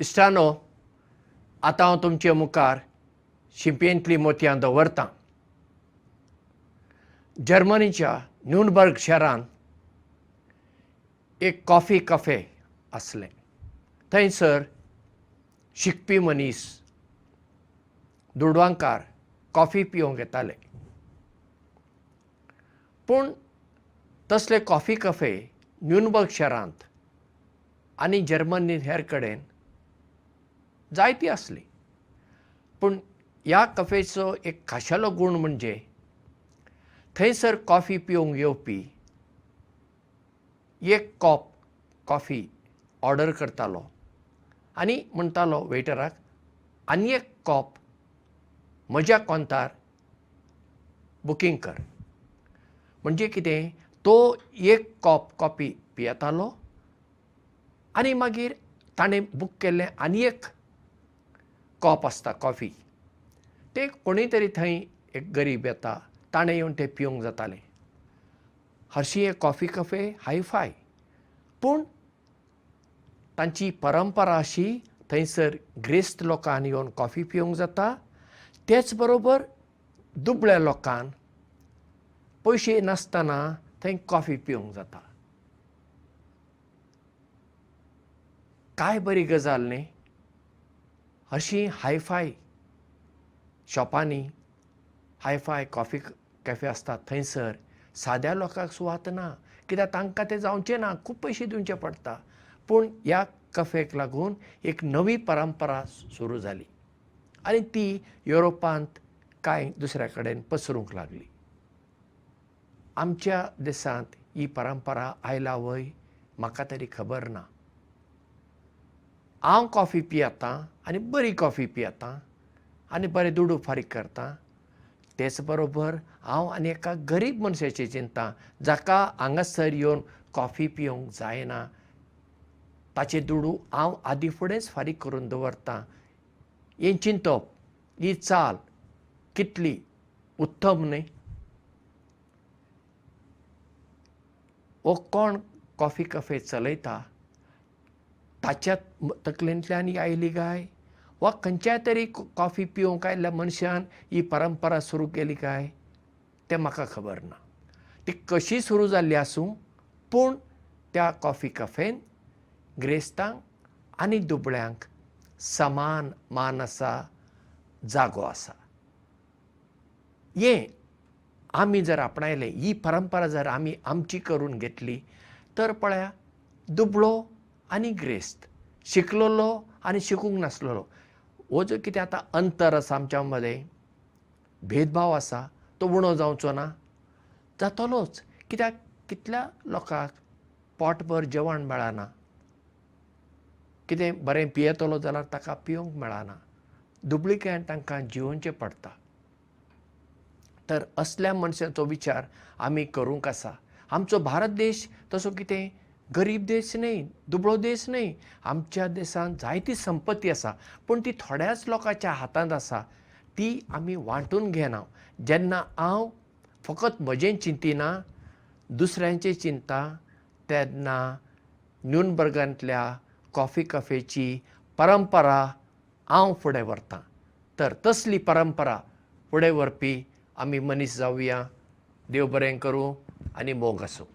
इश्टानो आतां हांव तुमचे मुखार शिंपयेंतलीं मोतयां दवरतां. जर्मनीच्या न्यूनबर्ग शारांत एक कॉफी कॅफे आसलें. थंयसर शिकपी मनीस दुडवांकार कॉफी पिवंक येताले. पूण तसले कॉफी कॅफे न्यूनबर्ग शारांत आनी जर्मनींत हेर कडेन जायतीं आसलीं. पूण ह्या कॅफेचो एक खाशेलो गूण म्हणजे थंयसर कॉफी पिवंक येवपी एक कॉप कॉफी ऑर्डर करतालो आनी म्हणटालो वेटराक आनी एक कॉप म्हज्या कोंतार बुकींग कर. म्हणजे कितें? तो एक कॉप कॉफी पियेतालो आनी मागीर ताणें बूक केल्लें आनी एक कॉप आसता कॉफी. तें कोणीय तरी थंय एक गरीब येता ताणें येवन तें पिवंक जातालें. हरशीं हे कॉफी कॅफे हायफाय पूण तांची परंपरा अशी थंयसर ग्रेस्त लोकांक येवन कॉफी पिवंक जाता. तेच बरोबर दुबळ्या लोकांक पयशे नासतना थंय कॉफी पिवंक जाता. काय बरी गजाल न्ही अशी हायफाय शॉपांनी हायफाय कॉफी कॅफे आसतात थंयसर. साद्या लोकांक सुवात ना. कित्याक तांकां तें जावचें ना. खूब पयशे दिवचे पडटा. पूण ह्या कॅफेक लागून एक नवी परंपरा सुरू जाली. आनी ती युरोपांत कांय दुसऱ्या कडेन पसरूंक लागली. आमच्या देशांत ही परंपरा आयला वय म्हाका तरी खबर ना हांव कॉफी पियेतां आनी बरी कॉफी पियेतां आनी बरें दुडू फारीक करतां. तेच बरोबर हांव आनी एका गरीब मनशाची चिंता जाका हांगासर येवन कॉफी पिवंक जायना. ताचें दुडू हांव आदी फुडेंच फारीक करून दवरतां. हें चिंतप ही चाल कितली उत्तम न्ही? हो कोण कॉफी कॅफे चलयता ताच्या तकलेंतल्यान ही आयली काय? वा खंयच्याय तरी कॉफी पिवंक आयिल्ल्या मनशान ही परंपरा सुरू केली काय? तें म्हाका खबर ना. ती कशी सुरू जाल्ली आसूं? पूण त्या कॉफी कॅफेन ग्रेस्तांक आनी दुबळ्यांक समान मान आसा जागो आसा. हें आमी जर आपणायलें ही परंपरा जर आमी आमची करून घेतली तर पळया दुबळो आनी ग्रेस्त. शिकलेलो आनी शिकूंक नासलेलो. हो जो कितें आतां अंतर आसा आमच्या मदें भेदभाव आसा तो उणो जावचो ना. जातलोच. कित्याक? कितल्या लोकांक पोटभर जेवण मेळना. कितें बरें पियेतलो जाल्यार ताका पिवंक मेळना. दुबळीकायेन तांकां जिवोवचें पडटा. तर असल्या मनशांचो विचार आमी करूंक आसा. आमचो भारत देश तसो कितें गरीब देश न्ही दुबळो देश न्ही आमच्या देशांत जायती संपत्ती आसा पूण ती थोड्याच लोकांच्या हातांत आसा. ती आमी वांटून घेना. जेन्ना हांव फकत म्हजें चिंतिना दुसऱ्यांचें चिंता तेन्ना न्यूनबर्गांतल्या कॉफी कॅफेची परंपरा हांव फुडें व्हरतां. तर तसली परंपरा फुडें व्हरपी आमी मनीस जावया देव बरें करूं आनी मोग आसूं